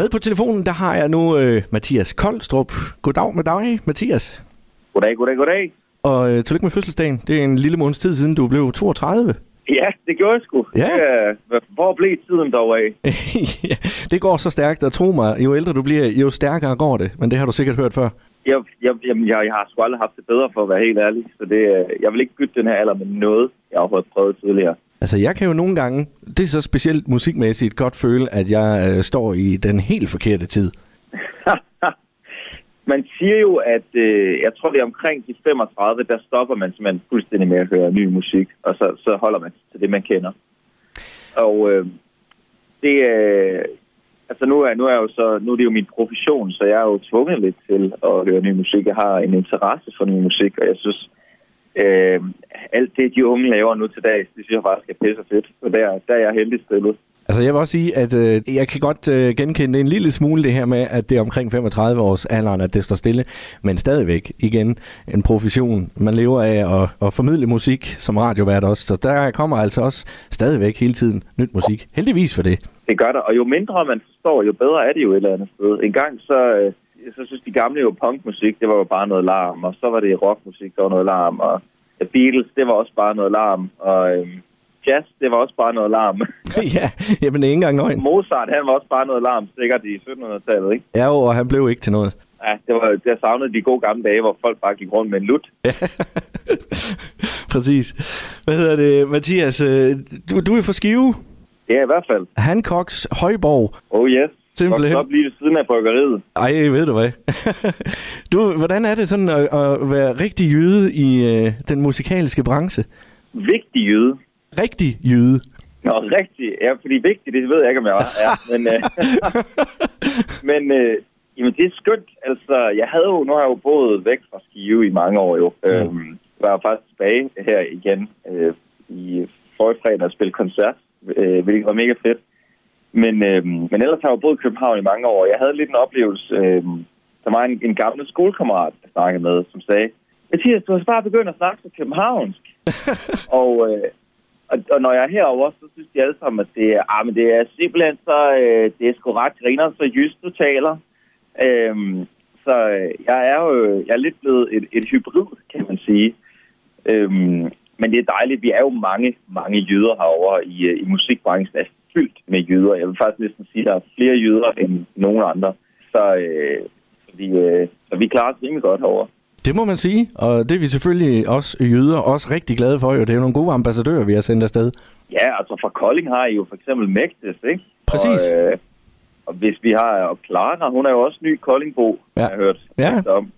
Med på telefonen, der har jeg nu øh, Mathias Koldstrup. Goddag med dig, Mathias. Goddag, goddag, goddag. Og øh, tillykke med fødselsdagen. Det er en lille måneds tid siden, du blev 32. Ja, det gjorde jeg sgu. Ja. Øh, hvor blev tiden dog af? ja, det går så stærkt, og tro mig, jo ældre du bliver, jo stærkere går det. Men det har du sikkert hørt før. Jeg, jeg, jamen, jeg, jeg har sgu aldrig haft det bedre, for at være helt ærlig. Så det, øh, jeg vil ikke bytte den her alder med noget, jeg har prøvet tidligere. Altså, jeg kan jo nogle gange, det er så specielt musikmæssigt, godt føle, at jeg øh, står i den helt forkerte tid. man siger jo, at øh, jeg tror, det er omkring de 35, der stopper man simpelthen fuldstændig med at høre ny musik, og så, så holder man til det, man kender. Og øh, det øh, altså nu er, nu er jo så, nu er det jo min profession, så jeg er jo tvunget lidt til at høre ny musik. Jeg har en interesse for ny musik, og jeg synes, øh, alt det, de unge laver nu til dags, det synes jeg faktisk er pisse fedt. Så der, der er jeg heldig stillet. Altså jeg vil også sige, at øh, jeg kan godt øh, genkende en lille smule det her med, at det er omkring 35 års alderen, at det står stille. Men stadigvæk, igen, en profession. Man lever af at, at formidle musik som radiovært også. Så der kommer altså også stadigvæk hele tiden nyt musik. Heldigvis for det. Det gør der, og jo mindre man forstår, jo bedre er det jo et eller andet sted. En gang så, øh, så synes de gamle jo punkmusik, det var jo bare noget larm, og så var det rockmusik, der var noget larm, og Beatles, det var også bare noget larm, og... Øh, jazz, det var også bare noget larm. ja, jamen ikke engang nøgen. Mozart, han var også bare noget larm, sikkert i 1700-tallet, ikke? Ja, og han blev ikke til noget. Ja, det var, jeg savnede de gode gamle dage, hvor folk bare gik rundt med en lut. Præcis. Hvad hedder det, Mathias? Øh, du, du er fra Skive? Ja, i hvert fald. Hancocks Højborg. Oh yes. Simpelthen. Op lige ved siden af bryggeriet. Ej, ved du hvad? du, hvordan er det sådan at, at være rigtig jyde i øh, den musikalske branche? Vigtig jyde. Rigtig jyde. Nå, rigtig. Ja, fordi vigtigt, det ved jeg ikke, om jeg var. Ja, men øh, men øh, jamen, det er skønt. Altså, jeg havde jo, nu har jeg jo boet væk fra Skive i mange år jo. Mm. Øhm, var faktisk tilbage her igen øh, i forrige fredag og spille koncert, øh, hvilket var mega fedt. Men, øh, men ellers har jeg jo boet i København i mange år. Jeg havde lidt en oplevelse. Øh, der var en, en gammel skolekammerat, jeg snakkede med, som sagde, Mathias, du har bare begyndt at snakke til københavnsk. og, øh, og, og når jeg er herovre, så synes de alle sammen, at det er, ah, men det er simpelthen så, øh, det er sgu ret griner, så just du taler. Øhm, så øh, jeg er jo jeg er lidt blevet et, et hybrid, kan man sige. Øhm, men det er dejligt. Vi er jo mange, mange jøder herovre i, øh, i musikbranchen. Det er fyldt med jøder. Jeg vil faktisk næsten sige, at der er flere jøder end nogen andre. Så, øh, så, vi, øh, så vi klarer os rimelig godt herovre. Det må man sige, og det er vi selvfølgelig også jøder også rigtig glade for. Jo. Det er jo nogle gode ambassadører, vi har sendt afsted. Ja, altså fra Kolding har I jo for eksempel Mægtes, ikke? Præcis. Og, øh, og hvis vi har og Clara, hun er jo også ny Koldingbo, Ja. har jeg hørt Ja. om.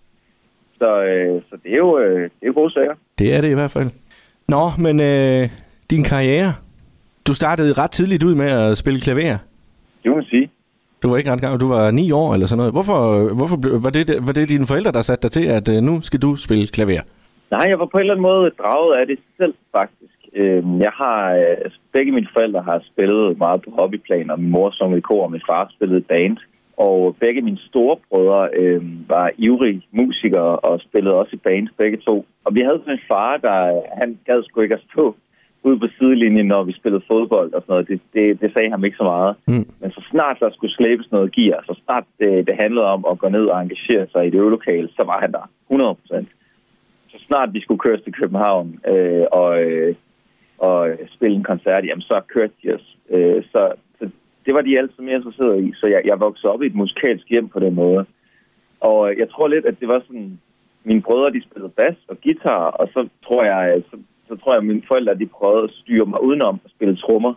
Så, øh, så det er jo øh, det er jo gode sager. Det er det i hvert fald. Nå, men øh, din karriere. Du startede ret tidligt ud med at spille klaver. Det må man sige. Du var ikke ret gammel, du var ni år eller sådan noget. Hvorfor, hvorfor var, det, var det dine forældre, der satte dig til, at øh, nu skal du spille klaver? Nej, jeg var på en eller anden måde draget af det selv, faktisk. Øhm, jeg har, øh, begge mine forældre har spillet meget på hobbyplan, og min mor sang i kor, og min far spillede band. Og begge mine store brødre øh, var ivrige musikere og spillede også i band, begge to. Og vi havde sådan en far, der han gad sgu ikke at stå ude på sidelinjen, når vi spillede fodbold og sådan noget. Det, det, det sagde ham ikke så meget. Mm. Men så snart der skulle slæbes noget gear, så snart det, det handlede om at gå ned og engagere sig i det øvelokale, så var han der 100 procent. Så snart vi skulle køres til København øh, og, øh, og spille en koncert, jamen så kørte de os. Øh, så, så det var de altid mere interesserede i. Så jeg, jeg voksede op i et musikalsk hjem på den måde. Og øh, jeg tror lidt, at det var sådan... Mine brødre, de spillede bas og guitar, og så tror jeg, så, så tror jeg, at mine forældre, de prøvede at styre mig udenom at spille trommer.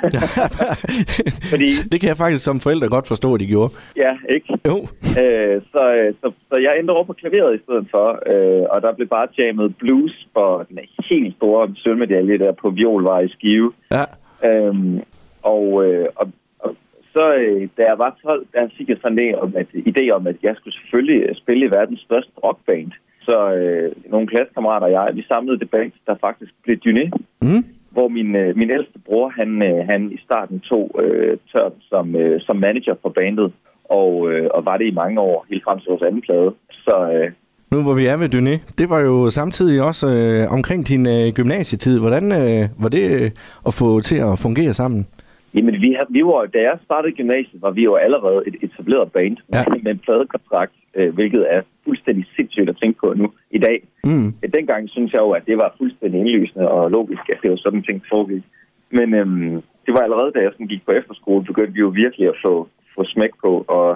Fordi- Det kan jeg faktisk som forælder godt forstå, at de gjorde. Ja, ikke? Jo. Øh, så, øh, så, så jeg endte over på klaveret i stedet for, øh, og der blev bare jammet blues for den helt store sølvmedalje der på violvar i Skive. Ja. Øhm, og, øh, og, og så, øh, da jeg var 12, der fik jeg sådan en idé om, at jeg skulle selvfølgelig spille i verdens største rockband. Så øh, nogle klassekammerater og jeg, vi samlede det band, der faktisk blev Dyné, Mm. hvor min, øh, min ældste bror, han, øh, han i starten tog øh, tørt som, øh, som manager for bandet, og, øh, og var det i mange år, helt frem til vores anden plade. Så øh, Nu hvor vi er ved Dyné, det var jo samtidig også øh, omkring din øh, gymnasietid. Hvordan øh, var det øh, at få til at fungere sammen? Jamen, vi, vi var, da jeg startede gymnasiet, var vi jo allerede et etableret band Ja. med en pladekontrakt, øh, hvilket er fuldstændig sindssygt at tænke på nu i dag. Mm. Øh, Dengang synes jeg jo, at det var fuldstændig indlysende og logisk, at det var sådan ting foregik. Men øhm, det var allerede, da jeg sådan gik på efterskole, begyndte vi jo virkelig at få, få smæk på. Og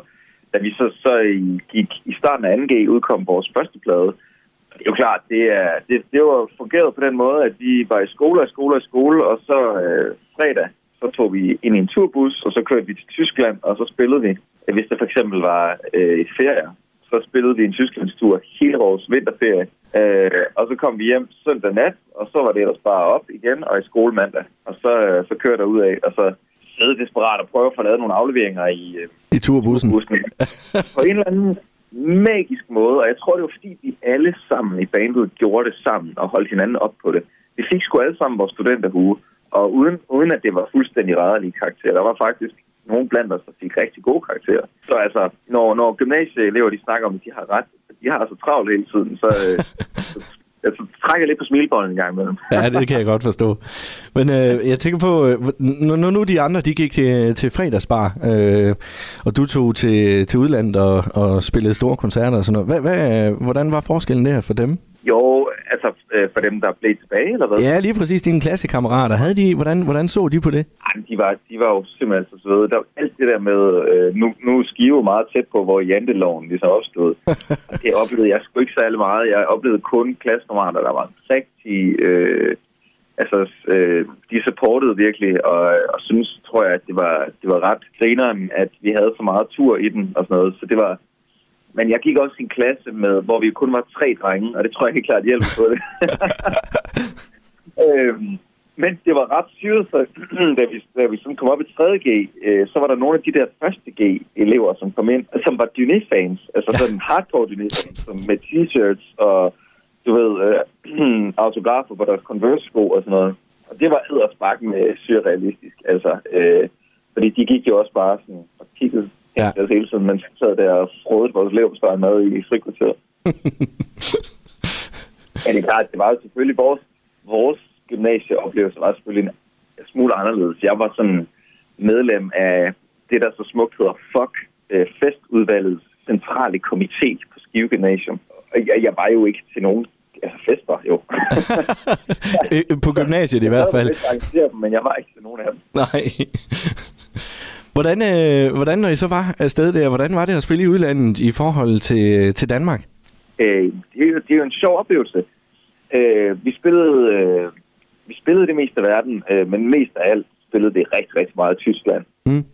da vi så, så i, gik i starten af 2G udkom vores første plade, det er jo klart, det, er, det, det var fungeret på den måde, at vi var i skole og skole og skole, og så øh, fredag, så tog vi ind i en turbus, og så kørte vi til Tyskland, og så spillede vi. Hvis det for eksempel var øh, ferie, så spillede vi en Tysklandstur hele vores vinterferie. Øh, og så kom vi hjem søndag nat, og så var det ellers bare op igen, og i skole mandag. Og så, øh, så kørte der ud af, og så sidde desperat og prøve at få lavet nogle afleveringer i, øh, I turbussen. bussen. På en eller anden magisk måde, og jeg tror, det var fordi, vi alle sammen i bandet gjorde det sammen og holdt hinanden op på det. Vi fik sgu alle sammen vores studenterhue, og uden, uden at det var fuldstændig rædderlige karakterer. Der var faktisk nogen blandt os, der fik rigtig gode karakterer. Så altså, når, når gymnasieelever de snakker om, at de har ret, de har altså travlt hele tiden, så, øh, så, altså, trækker lidt på smilebåndet en gang imellem. Ja, det kan jeg godt forstå. Men øh, jeg tænker på, øh, når, når nu de andre de gik til, til fredagsbar, øh, og du tog til, til udlandet og, og spillede store koncerter og sådan noget, hvad, hvad, hvordan var forskellen der for dem? Jo, altså øh, for dem, der blev tilbage, eller hvad? Ja, lige præcis dine klassekammerater. Havde de, hvordan, hvordan så de på det? De var, de var jo simpelthen så søde. Der var alt det der med, øh, nu, nu er Skive meget tæt på, hvor janteloven ligesom opstod. Og det oplevede jeg sgu ikke særlig meget. Jeg oplevede kun klassekammerater, der var rigtig... Øh, altså, øh, de supportede virkelig, og, og synes, tror jeg, at det var, det var ret senere, at vi havde så meget tur i den og sådan noget. Så det var... Men jeg gik også i en klasse, med, hvor vi kun var tre drenge, og det tror jeg helt klart hjælper på det. øhm, men det var ret syret, så da vi, da vi sådan kom op i 3.G, øh, så var der nogle af de der første G-elever, som kom ind, som var Dyné-fans, altså sådan hardcore Dyné-fans, som med t-shirts og, du ved, øh, autografer på deres Converse-sko og sådan noget. Og det var eddersbakken med surrealistisk, altså, øh, fordi de gik jo også bare sådan og kiggede Ja. hele tiden, mens vi sad der og frodede vores leverpostej mad i frikvarteret. Men det er klart, det var jo selvfølgelig vores, vores gymnasieoplevelse var selvfølgelig en smule anderledes. Jeg var sådan medlem af det, der så smukt hedder FOC, øh, festudvalgets centrale komité på Skive Gymnasium. Og jeg, jeg var jo ikke til nogen altså fester, jo. Øh, på gymnasiet i hvert fald. Jeg dem, men jeg var ikke til nogen af dem. Nej. Hvordan, øh, hvordan, når I så var afsted der, hvordan var det at spille i udlandet i forhold til, til Danmark? Øh, det, er jo, det er jo en sjov oplevelse. Øh, vi, spillede, øh, vi spillede det meste af verden, øh, men mest af alt spillede det rigtig, rigtig meget i Tyskland. Mm.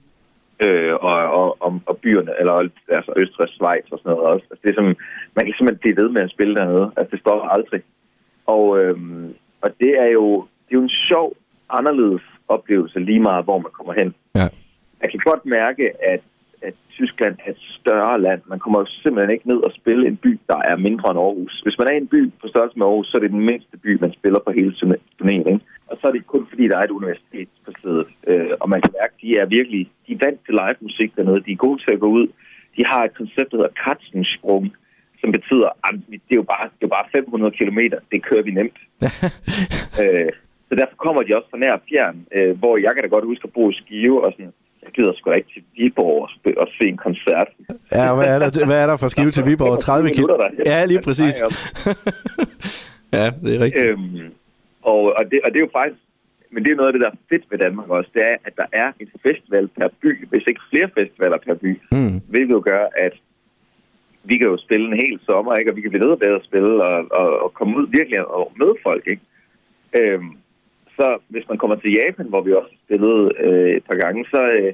Øh, og, og, og, og byerne, eller altså Østrig, Schweiz og sådan noget også. Altså, det er som, man kan simpelthen blive ved med at spille dernede. Altså, det stopper aldrig. Og, øh, og det er jo det er jo en sjov, anderledes oplevelse lige meget, hvor man kommer hen. Ja. Jeg kan godt mærke, at, at Tyskland er et større land. Man kommer jo simpelthen ikke ned og spille en by, der er mindre end Aarhus. Hvis man er en by på størrelse med Aarhus, så er det den mindste by, man spiller på hele turnéen. Ikke? Og så er det kun fordi, der er et universitet på stedet. Øh, og man kan mærke, at de er virkelig de er vant til live musik dernede. De er gode til at gå ud. De har et koncept, der hedder Katzensprung, som betyder, at det er jo bare, det er bare 500 km. Det kører vi nemt. øh, så derfor kommer de også fra nær fjern, øh, hvor jeg kan da godt huske at bo i Skive og sådan, jeg gider sgu da ikke til Viborg og, og se en koncert. Ja, hvad er der, hvad er der fra Skive til Viborg? 30 km? minutter der. Ja, lige præcis. ja, det er rigtigt. Øhm, og, og, det, og det er jo faktisk, men det er noget af det, der er fedt ved Danmark også, det er, at der er en festival per by, hvis ikke flere festivaler per by, Mm. hvilket jo gør, at vi kan jo spille en hel sommer, ikke? og vi kan blive ved med at spille og, og, og komme ud virkelig og møde folk. Ikke? Øhm, så hvis man kommer til Japan, hvor vi også spillede øh, et par gange, så øh,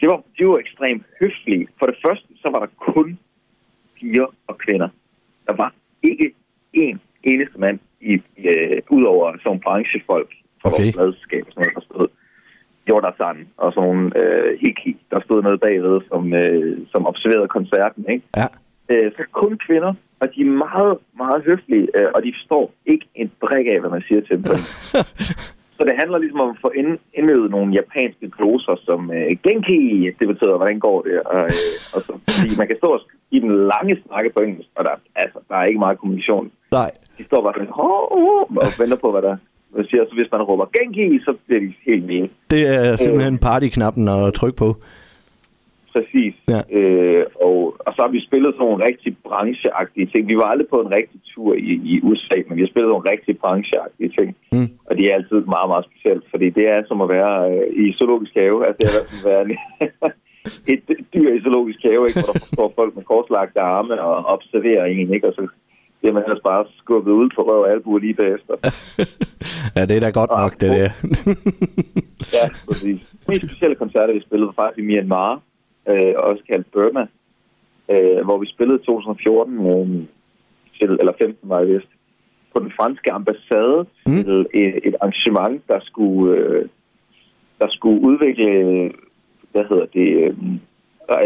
det var, de var ekstremt høflige. For det første, så var der kun piger og kvinder. Der var ikke én eneste mand, i, øh, udover sådan nogle branchefolk fra Okay. vores pladselskab, som der stod. Jordasan og sådan nogle øh, hiki, der stod nede bagved, som, øh, som observerede koncerten. Ikke? Ja. Øh, så kun kvinder, og de er meget, meget høflige, øh, og de forstår ikke en brik af, hvad man siger til dem. så det handler ligesom om at få ind, indøvet nogle japanske gloser, som øh, genki, det betyder, hvordan går det? Og, øh, og så, fordi man kan stå og give den lange snakke på engelsk, og der, altså, der er ikke meget kommunikation. Nej. De står bare sådan, "Hå, hå," og venter på, hvad der, Jeg siger, så hvis man råber Genki, så bliver de helt vilde. Det er simpelthen partyknappen at trykke på. Præcis. Ja. Øh, og, og så har vi spillet sådan nogle rigtig brancheagtige ting. Vi var aldrig på en rigtig tur i, i USA, men vi har spillet nogle rigtig brancheagtige ting. Mm. Og det er altid meget, meget specielt, fordi det er som at være øh, i zoologisk have. Altså, det er som at være et dyr i zoologisk have, ikke? hvor der står folk med korslagte arme og observerer en, ikke? og så bliver man ellers bare skubbet ud på røv og albuer lige bagefter. ja, det er da godt nok, det der. ja, præcis. De mest specielle koncerter, vi spillede, var faktisk i Myanmar, øh, også kaldt Burma, øh, hvor vi spillede i 2014, øh, til, eller 15 var jeg vist, på den franske ambassade mm. til et, et arrangement, der skulle, øh, der skulle udvikle, hvad hedder det, øh,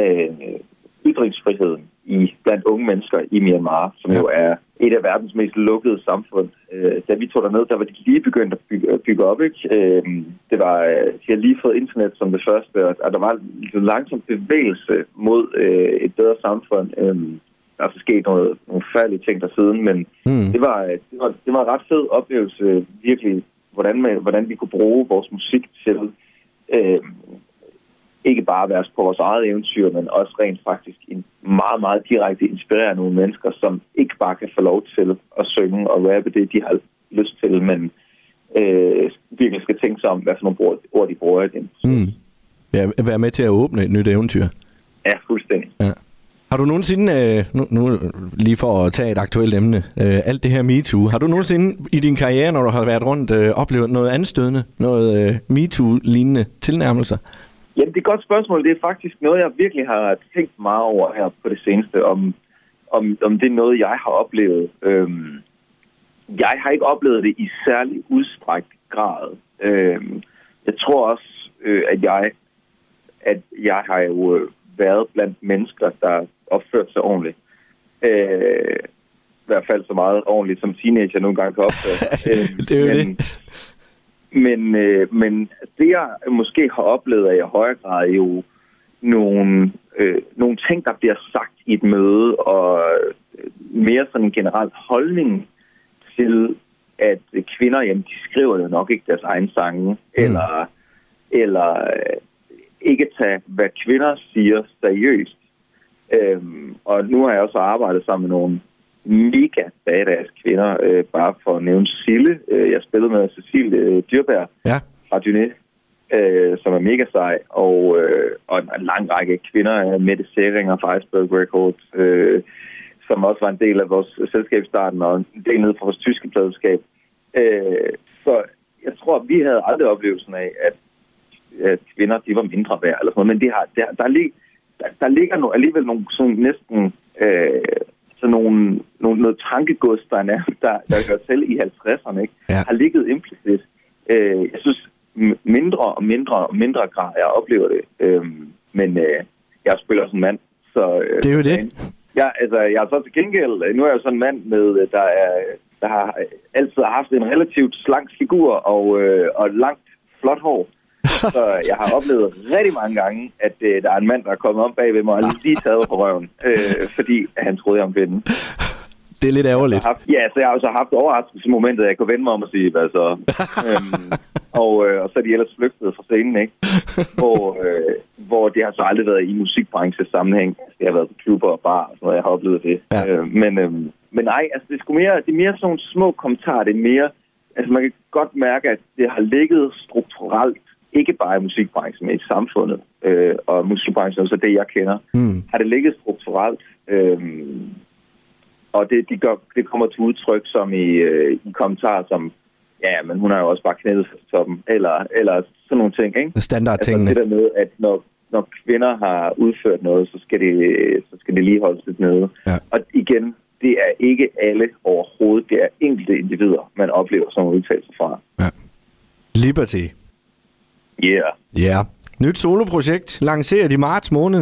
øh, ytringsfriheden i blandt unge mennesker i Myanmar, som ja. jo er et af verdens mest lukkede samfund. Øh, da vi tog derned, der var de lige begyndt at bygge, bygge op. Ikke? Øh, det var, de har lige fået internet som det første, og der var en langsom bevægelse mod øh, et bedre samfund. Øh, der er så sket noget, nogle færdige ting der siden, men mm. det, var, det, var, det var en ret fed oplevelse, virkelig, hvordan, man, hvordan vi kunne bruge vores musik til øh, ikke bare være på vores eget eventyr, men også rent faktisk en meget, meget direkte inspirere nogle mennesker, som ikke bare kan få lov til at synge og rappe det, de har lyst til, men øh, virkelig skal tænke sig om, hvad for nogle ord de bruger i den. Mm. Ja, være med til at åbne et nyt eventyr. Ja, fuldstændig. Ja. Har du nogensinde, øh, nu, nu lige for at tage et aktuelt emne, øh, alt det her MeToo, har du nogensinde i din karriere, når du har været rundt, øh, oplevet noget anstødende, noget øh, MeToo-lignende tilnærmelser? Jamen, det er et godt spørgsmål. Det er faktisk noget, jeg virkelig har tænkt meget over her på det seneste, om, om, om det er noget, jeg har oplevet. Øhm, jeg har ikke oplevet det i særlig udstrækt grad. Øhm, jeg tror også, øh, at jeg at jeg har jo øh, været blandt mennesker, der opført sig ordentligt. Øh, I hvert fald så meget ordentligt, som teenager nogle gange kan opføre sig. det er jo men, det. Men, øh, men det, jeg måske har oplevet, er i højere grad jo nogle, øh, nogle ting, der bliver sagt i et møde, og mere sådan en generel holdning til, at kvinder, jamen, de skriver jo nok ikke deres egen sange, mm. eller, eller øh, ikke tage, hvad kvinder siger seriøst. Øhm, og nu har jeg også arbejdet sammen med nogle mega badass kvinder, øh, bare for at nævne Sille. Øh, jeg spillede med Cecilie øh, Dyrbær ja. fra Dyné, øh, som er mega sej, og, øh, og en, en lang række kvinder, øh, Mette Seringer fra Iceberg Records, øh, som også var en del af vores selskab starten, og en del ned fra vores tyske pladeskab. Øh, så jeg tror, vi havde aldrig oplevelsen af, at, at kvinder de var mindre værd, eller sådan noget, men det har, der, der, lig, der, der ligger no, alligevel nogle sådan næsten øh, så nogle, nogle, noget tankegods, der, er, der, der gør til i 50'erne, ikke? Ja. har ligget implicit. Øh, jeg synes, mindre og mindre og mindre grad, jeg oplever det. Øh, men øh, jeg spiller som mand, så... Øh, det er jo det. Ja, altså, jeg er så til gengæld... Nu er jeg sådan en mand, med, der, er, der har altid haft en relativt slank figur og, øh, og langt, flot hår. Så jeg har oplevet rigtig mange gange, at øh, der er en mand, der er kommet om bagved mig og lige taget på røven, øh, fordi han troede, jeg om kvinden. Det er lidt ærgerligt. Haft, ja, så jeg har også haft overraskelsesmomentet, at jeg kunne vende mig om og sige, hvad så? øhm, og, øh, og så er de ellers flygtet fra scenen, ikke? Hvor, øh, hvor det har så aldrig været i musikbranches sammenhæng. Det har været på klubber og bar og sådan noget, jeg har oplevet det. Ja. Øh, men, øh, men nej, altså det er, mere, det er mere sådan nogle små kommentarer. Det er mere, altså man kan godt mærke, at det har ligget strukturelt ikke bare i musikbranchen, men i samfundet, øh, og musikbranchen så det, jeg kender, mm. har det ligget strukturelt. Øh, og det, de gør, det kommer til udtryk som i, øh, i kommentarer som, ja, men hun har jo også bare knædet til toppen, eller, eller sådan nogle ting, ikke? Standardtingene. Altså det der med, at når, når kvinder har udført noget, så skal det, så skal det lige holdes lidt nede. Ja. Og igen, det er ikke alle overhovedet, det er enkelte individer, man oplever som udtalelser fra. Ja. Liberty. Yeah. Ja. Yeah. Nyt soloprojekt, lanceret i marts måned.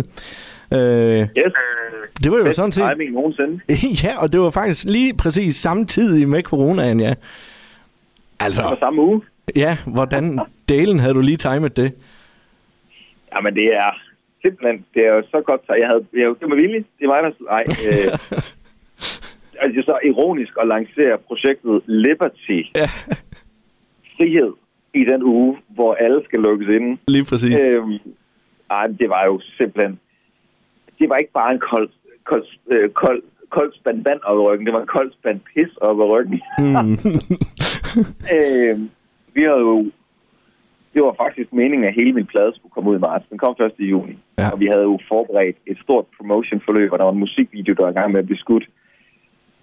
Øh, Yes. det var jo Bedst sådan set... timing nogensinde. ja, og det var faktisk lige præcis samtidig med coronaen, ja. Det Altså, var samme uge. ja, hvordan delen havde du lige timet det? Jamen, det er simpelthen, det er jo så godt, så jeg havde, jeg, det var vildt. Det er mig, der, nej, øh, altså så ironisk at lancere projektet Liberty Ja. frihed i den uge, hvor alle skal lukkes inde. Lige præcis. Øhm, ej, det var jo simpelthen... Det var ikke bare en kold, kold, øh, kold, kold spand vand op ryggen, det var en kold spand pis op i ryggen. Mm. øhm, vi havde jo... Det var faktisk meningen, at hele min plade skulle komme ud i marts. Den kom først i juni. Ja. Og vi havde jo forberedt et stort promotion-forløb, og der var en musikvideo, der var i gang med at blive skudt.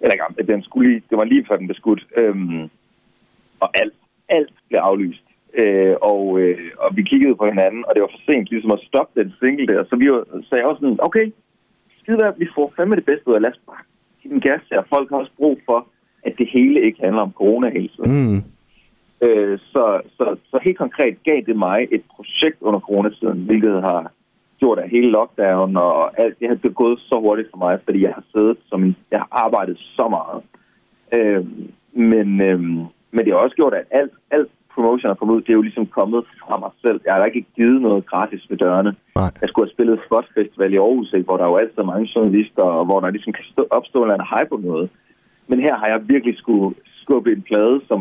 Eller gang, den skulle lige, det var lige før den blev skudt. Øhm, og alt, alt blev aflyst. Øh, og, øh, og vi kiggede på hinanden, og det var for sent ligesom at stoppe den single der. Så vi var, sagde også sådan, okay, skide være, vi får fandme det bedste ud af, lad os bare give den gas her. Folk har også brug for, at det hele ikke handler om corona hele tiden. Mm. Øh, så, så, så helt konkret gav det mig et projekt under coronatiden, hvilket har gjort af hele lockdown, og alt det har gået så hurtigt for mig, fordi jeg har siddet som en, jeg har arbejdet så meget. Øh, men, øh, men det har også gjort, at alt, alt promotion kommet ud, det er jo ligesom kommet fra mig selv. Jeg har da ikke givet noget gratis ved dørene. Nej. Jeg skulle have spillet Spot Festival i Aarhus, ikke, hvor der er jo altid mange journalister, og hvor der ligesom kan stå, opstå en eller anden hype om noget. Men her har jeg virkelig skulle skubbe en plade, som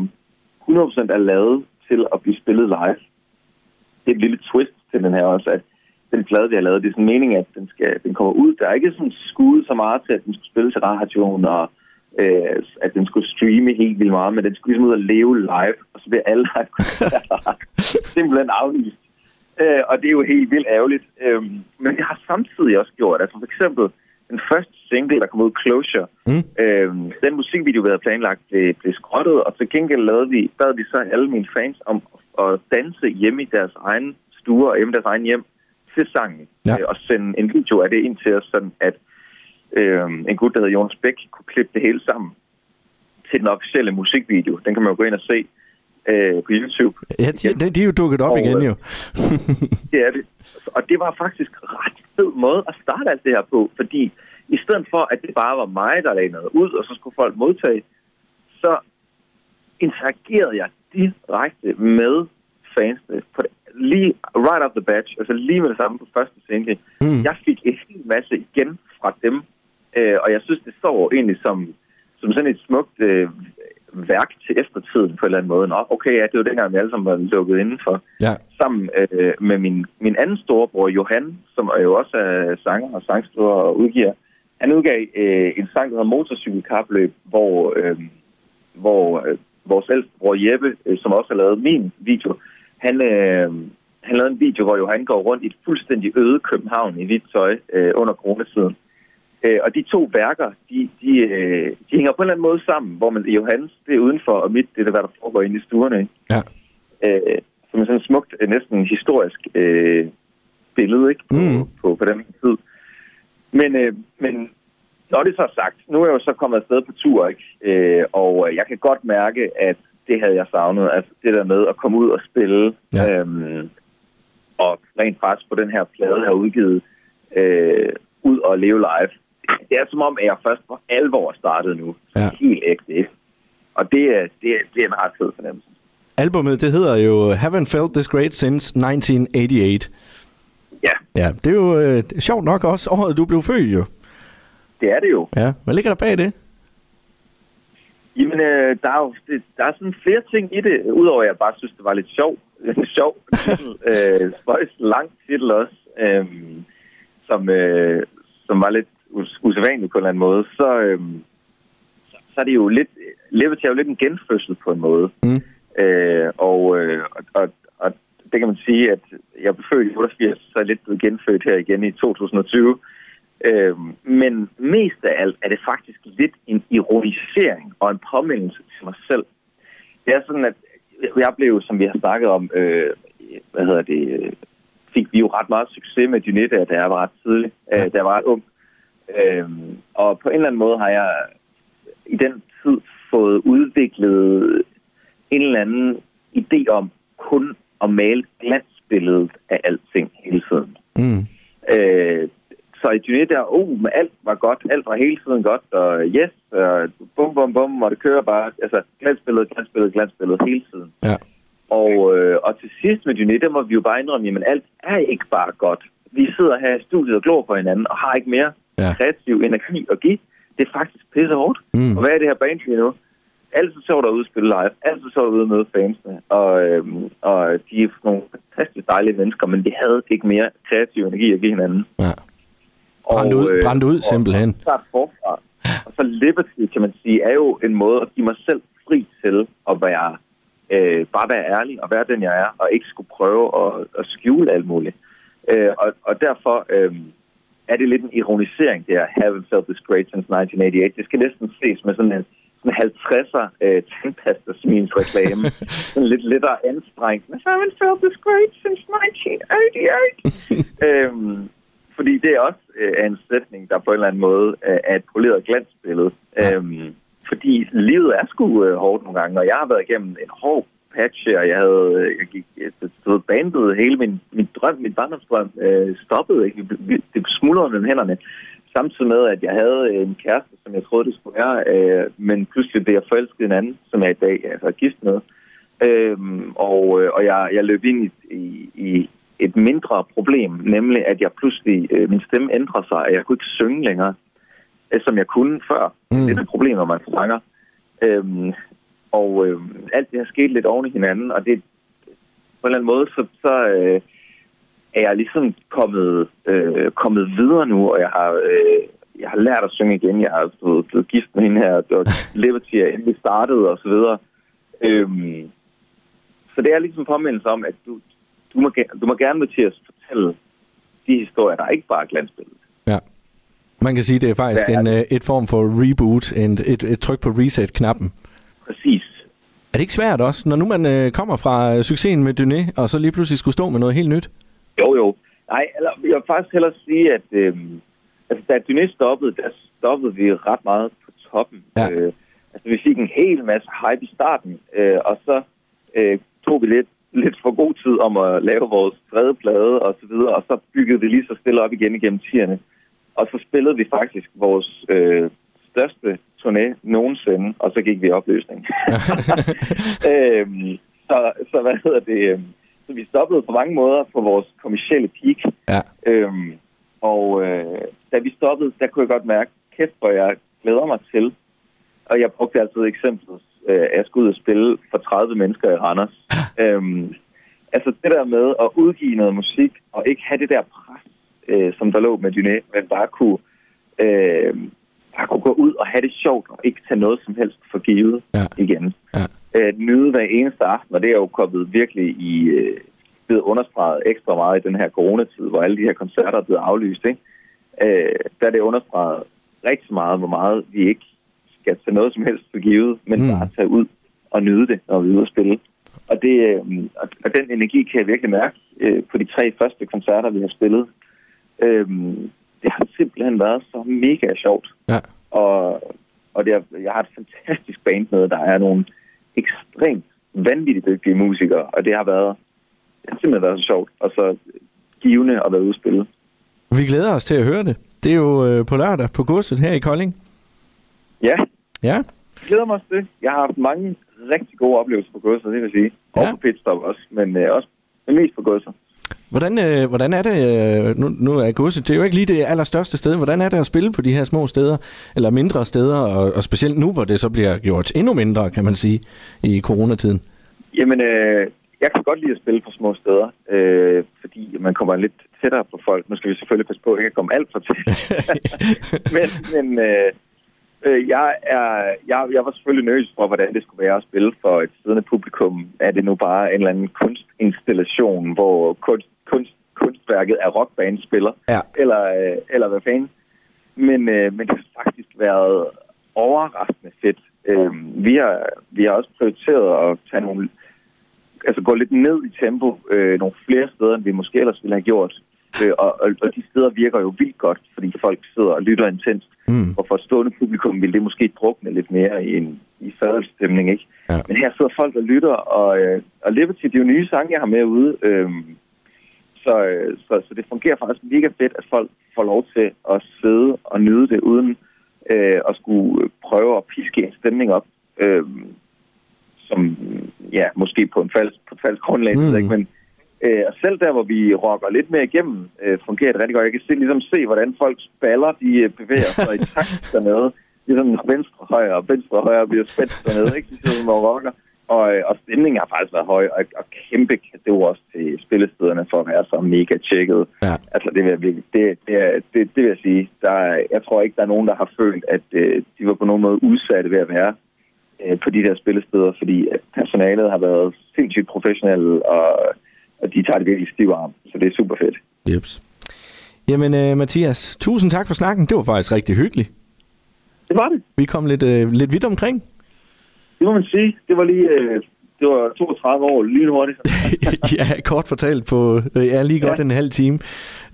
100% er lavet til at blive spillet live. Det er et lille twist til den her også, at den plade, vi har lavet, det er sådan meningen, at den, skal, den kommer ud. Der er ikke sådan skudt så meget til, at den skulle spille til radioen, og øh, at den skulle streame helt vildt meget, men den skulle ligesom ud og leve live, og så bliver alle live simpelthen aflyst. Øh, og det er jo helt vildt ærgerligt. Øh, men det har samtidig også gjort, altså for eksempel den første single, der kom ud, Closure, Mm. øh, den musikvideo, vi havde planlagt, blev, blev skrottet, og til gengæld lavede vi, bad vi så alle mine fans om at danse hjemme i deres egen stuer og hjemme i deres egen hjem til sangen, Ja. øh, og sende en video af det ind til os, sådan at øh, en gut, der hedder Jonas Bæk, kunne klippe det hele sammen til den officielle musikvideo. Den kan man jo gå ind og se øh, på YouTube. Ja, de, de, er jo dukket op Og, igen øh, jo. Det er det. Og det var faktisk ret fed måde at starte alt det her på, fordi i stedet for, at det bare var mig, der lagde noget ud, og så skulle folk modtage, så interagerede jeg direkte med fansene på det, lige right off the batch, altså lige med det samme på første single. Mm. Jeg fik en hel masse igen fra dem, øh, og jeg synes, det står egentlig som, som sådan et smukt øh, værk til eftertiden på en eller anden måde. Nå, okay, ja, det var dengang, vi alle sammen var lukket indenfor Ja. sammen øh, med min, min anden storebror, Johan, som er jo også er sanger og sangskriver og udgiver. Han udgav øh, en sang, der hedder Motorcykelkapløb, hvor, øh, hvor øh, vores ældste bror Jeppe, øh, som også har lavet min video, han, øh, han lavede en video, hvor Johan går rundt i et fuldstændig øde København i hvidt tøj øh, under coronatiden. Øh, og de to værker, de, de, øh, de hænger på en eller anden måde sammen, hvor man Johans, det er udenfor, og mit, det er, hvad der foregår inde i stuerne. Ikke? Ja. øh, som er sådan et smukt, øh, næsten historisk øh, billede ikke? På, Mm. på, på den tid. Men, øh, men når det så er sagt, nu er jeg jo så kommet afsted på tur, ikke? Øh, og jeg kan godt mærke, at det havde jeg savnet. Altså det der med at komme ud og spille. Ja. Øhm, og rent faktisk på den her plade har udgivet øh, ud og leve live. Det er som om, at jeg først for alvor startet nu. Ja. Helt ægte. Og det, er- det, det er en ret fed fornemmelse. Albummet, det hedder jo Haven't Felt This Great Since 1988. Ja, Ja, det er jo øh, sjovt nok også året, du blev født jo. det er det jo. Ja, hvad ligger der bag det? Jamen, øh, der er jo det, der er sådan flere ting i det, udover at jeg bare synes, det var lidt sjov. Sjov titel. øh, spøjs lang titel også, øh, som, øh, som var lidt usædvanligt på en eller anden måde. Så, øh, så, så er det jo lidt, Levet er jo lidt en genfødsel på en måde. Mm. Øh, og, øh, og, og, og det kan man sige, at jeg blev født i 88, så er jeg lidt blevet genfødt her igen i 2020. Øh, men mest af alt er det faktisk lidt en ironisering og en påmindelse til mig selv. Det er sådan, at jeg blev, som vi har snakket om, øh, hvad hedder det, fik vi jo ret meget succes med Dynetta, da jeg var ret tidlig, øh, da jeg var ret ung. Øh, og på en eller anden måde har jeg i den tid fået udviklet en eller anden idé om kun at male glansbilledet af alting hele tiden. Mm. Øh, så i Dynette der, uh, men alt var godt, alt var hele tiden godt, og yes, og bum, bum, bum, og det kører bare, altså glansbillede, glansbillede, glansbillede hele tiden. Ja. Og, øh, og til sidst med Dynette, der må vi jo bare indrømme, jamen alt er ikke bare godt. Vi sidder her i studiet og glor på hinanden, og har ikke mere Ja. kreativ energi at give. Det er faktisk pisse hårdt. Mm. Og hvad er det her band lige nu? altid sjovt at ude spille live. Altid sjovt at møde fansene. Og, øhm, og de er nogle fantastisk dejlige mennesker, men de havde ikke mere kreativ energi at give hinanden. Ja. Brændt ud, øh, brændt ud simpelthen. Og, start forfra. Og så Liberty, kan man sige, er jo en måde at give mig selv fri til at være, øh, bare være ærlig og være den, jeg er, og ikke skulle prøve at, at skjule alt muligt. Øh, og, og derfor øh, er det lidt en ironisering, det er haven't felt this great since 1988. Det skal næsten ses med sådan en sådan en 50'er øh, tandpastasmins reklame. sådan lidt lettere anstrengt. I haven't felt this great since 1988. øhm, fordi det er også øh, en sætning, der på en eller anden måde øh, er et poleret glansbillede. Ja. Øhm, fordi livet er sgu øh, hårdt nogle gange, og jeg har været igennem en hård patch her. Jeg havde øh, jeg gik, stod bandet hele min, min drøm, min barndomsdrøm, øh, stoppede. Ikke? Det smuldrede mellem hænderne. Samtidig med, at jeg havde en kæreste, som jeg troede, det skulle være, øh, men pludselig blev jeg forelsket en anden, som jeg i dag altså, er gift med. Øhm, og øh, og jeg, jeg løb ind i, i, i et mindre problem, nemlig at jeg pludselig, øh, min stemme ændrer sig, og jeg kunne ikke synge længere, øh, som jeg kunne før. Mm. Det er et problem, når man sanger. Øhm, og øh, alt det har sket lidt oven i hinanden, og det på en eller anden måde, så, så øh, er jeg ligesom kommet, øh, kommet videre nu, og jeg har, øh, jeg har lært at synge igen. Jeg har blevet, blevet gift med hende her, og Liberty er endelig startet, og så videre. Øhm, så det er ligesom påmindelse om, at du, du, må, du må gerne at fortælle de historier, der ikke bare er glansbilledet. Ja. Man kan sige, det er faktisk er en? Øh, et form for reboot, en, et, et tryk på reset-knappen. Præcis. Er det ikke svært også, når nu man øh, kommer fra øh, succesen med Dyné, og så lige pludselig skulle stå med noget helt nyt? Jo, jo. Nej, eller, jeg vil faktisk hellere sige, at øh, altså, da Dyné stoppede, der stoppede vi ret meget på toppen. Ja. Øh, altså, vi fik en hel masse hype i starten, øh, og så øh, tog vi lidt, lidt for god tid om at lave vores tredje plade og så videre, og så byggede vi lige så stille op igen igennem tierne. Og så spillede vi faktisk vores øh, største turné nogensinde, og så gik vi i opløsning. øhm, så, så hvad hedder det? Øhm, så vi stoppede på mange måder på vores kommersielle peak. Ja. Øhm, og øh, da vi stoppede, der kunne jeg godt mærke, kæft, hvor jeg glæder mig til. Og jeg brugte altid eksemplet, øh, at jeg skulle ud og spille for 30 mennesker i Randers. øhm, altså det der med at udgive noget musik, og ikke have det der pres, øh, som der lå med Dyné, men bare kunne, øh, bare kunne gå ud og have det sjovt, og ikke tage noget som helst for givet ja. igen. Ja. Øh, nyde hver eneste aften, og det er jo kommet virkelig i... Øh, blevet understreget ekstra meget i den her coronatid, hvor alle de her koncerter er blevet aflyst, ikke? Øh, der er det understreget rigtig meget, hvor meget vi ikke skal tage noget som helst for givet, men mm. bare tage ud og nyde det, når vi er ude og spille. Og, det, øh, og den energi kan jeg virkelig mærke øh, på de tre første koncerter, vi har spillet. Øh, det har simpelthen været så mega sjovt. Ja. Og, og det er, jeg har et fantastisk band med, der er nogle ekstremt vanvittigt dygtige musikere, og det har været det har simpelthen været så sjovt, og så givende at være ude spille. Vi glæder os til at høre det. Det er jo øh, på lørdag på godset her i Kolding. Ja. Ja. Jeg glæder mig til. Jeg har haft mange rigtig gode oplevelser på godset, det vil sige. Ja. Og på pitstop også, men øh, også men mest på godset. Hvordan, øh, hvordan er det, øh, nu, nu er godset, det er jo ikke lige det allerstørste sted, hvordan er det at spille på de her små steder, eller mindre steder, og, og specielt nu, hvor det så bliver gjort endnu mindre, kan man sige, i coronatiden? Jamen, øh, jeg kan godt lide at spille på små steder, øh, fordi man kommer lidt tættere på folk. Nu skal vi selvfølgelig passe på at ikke at komme alt for tæt. men men øh, jeg, er, jeg, jeg var selvfølgelig nervøs for, hvordan det skulle være at spille for et siddende publikum. Er det nu bare en eller anden kunstinstallation, hvor kunst, kunst, kunstværket af rockband spiller? Ja. Eller, øh, eller hvad fanden? Men, øh, men det har faktisk været overraskende fedt. Øh, vi, har, vi har også prioriteret at tage nogle altså gå lidt ned i tempo øh, nogle flere steder, end vi måske ellers ville have gjort. Øh, og, og, og de steder virker jo vildt godt, fordi folk sidder og lytter intenst. Mm. Og for et stående publikum vil det måske drukne lidt mere i en i fadelstemning, ikke? Ja. Men her sidder folk og lytter, og, øh, og Liberty, det er jo nye sange, jeg har med ude. Øh, så, øh, så, så det fungerer faktisk mega fedt, at folk får lov til at sidde og nyde det, uden øh, at skulle prøve at piske en stemning op. Øh, som ja, måske på en falsk, på et falsk grundlag, mm. ikke? men øh, selv der, hvor vi rocker lidt mere igennem, øh, fungerer det rigtig godt. Jeg kan se, ligesom se, hvordan folks baller de øh, bevæger sig i takt dernede. ligesom venstre og højre, og venstre og højre bliver spændt dernede, ikke? De sidder som rocker. Og, øh, og stemningen har faktisk været høj, og, og kæmpe kado også til spillestederne for at være så mega tjekket. Ja. Altså, det vil, jeg virkelig- det, det, er- det, det vil jeg sige. Der, er- jeg tror ikke, der er nogen, der har følt, at øh, de var på nogen måde udsatte ved at være øh, på de der spillesteder, fordi at personalet har været sindssygt professionelle, og, og de tager det virkelig stiv arm. Så det er super fedt. Jeps. Jamen, øh, Mathias, tusind tak for snakken. Det var faktisk rigtig hyggeligt. Det var det. Vi kom lidt, øh, lidt vidt omkring. Det må man sige. Det var lige... Øh, det var 32 år, lige hurtigt. ja, kort fortalt på øh, ja, lige godt Ja. en halv time.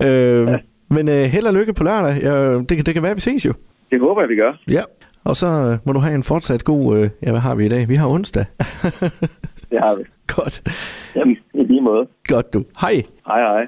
Øh, ja. Men øh, held og lykke på lørdag. Ja, det, kan- det kan være, vi ses jo. Det håber jeg, vi gør. Ja. Og så øh, må du have en fortsat god... Øh, ja, hvad har vi i dag? Vi har onsdag. Det har vi. godt. Jamen, i lige måde. Godt du. Hej. Hej, hej.